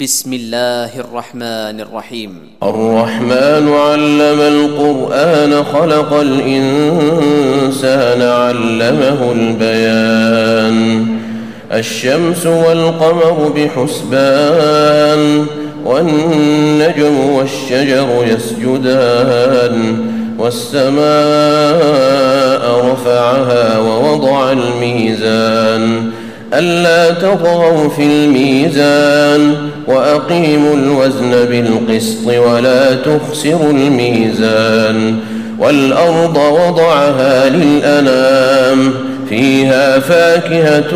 بسم الله الرحمن الرحيم الرحمن علم القرآن خلق الإنسان علمه البيان. الشمس والقمر بحسبان والنجم والشجر يسجدان والسماء رفعها ووضع الميزان. ألا تطغوا في الميزان وأقيموا الوزن بالقسط ولا تخسروا الميزان والأرض وضعها للأنام فيها فاكهة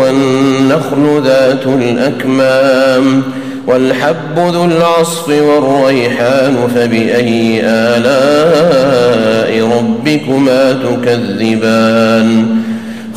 والنخل ذات الأكمام والحب ذو العصف والريحان فبأي آلاء ربكما تكذبان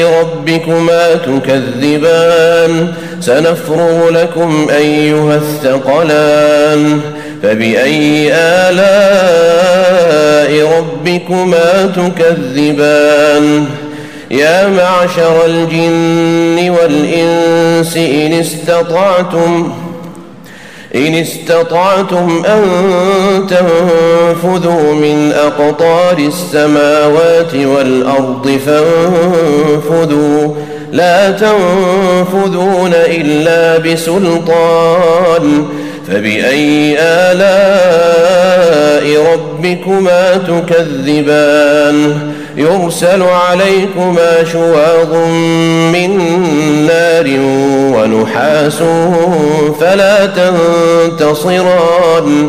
ربكما تكذبان. سنفرغ لكم أيها الثقلان. فبأي آلاء ربكما تكذبان؟ يا معشر الجن والإنس إن استطعتم إن استطعتم أن تنفذوا من أقطار السماوات والأرض فانفذوا. لا تنفذون إلا بسلطان. فبأي آلاء ربكما تكذبان؟ يرسل عليكما شواظ من نار ونحاس فلا تنتصران.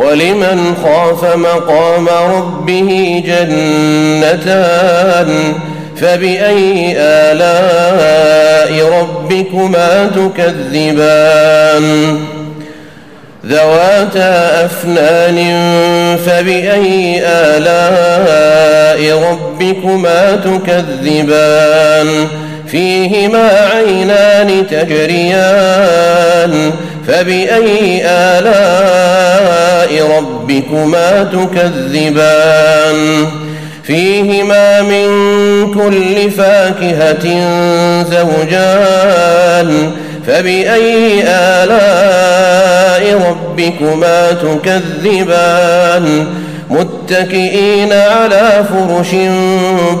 ولمن خاف مقام ربه جنتان فبأي آلاء ربكما تكذبان؟ ذواتا أفنان فبأي آلاء ربكما تكذبان؟ فيهما عينان تجريان فبأي آلاء ربكما تكذبان؟ فيهما من كل فاكهة زوجان. فبأي آلاء ربكما تكذبان؟ متكئين على فرش من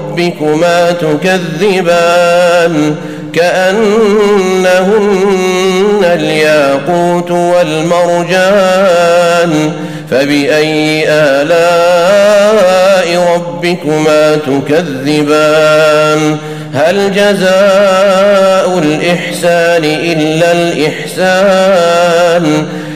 ربكما تكذبان كأنهن الياقوت والمرجان فبأي آلاء ربكما تكذبان هل جزاء الإحسان إلا الإحسان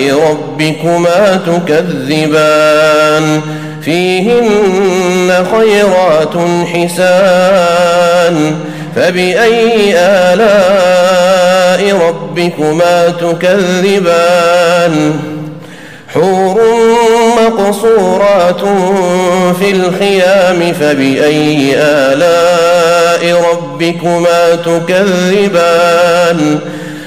ربكما تكذبان. فيهن خيرات حسان. فبأي آلاء ربكما تكذبان؟ حور مقصورات في الخيام. فبأي آلاء ربكما تكذبان؟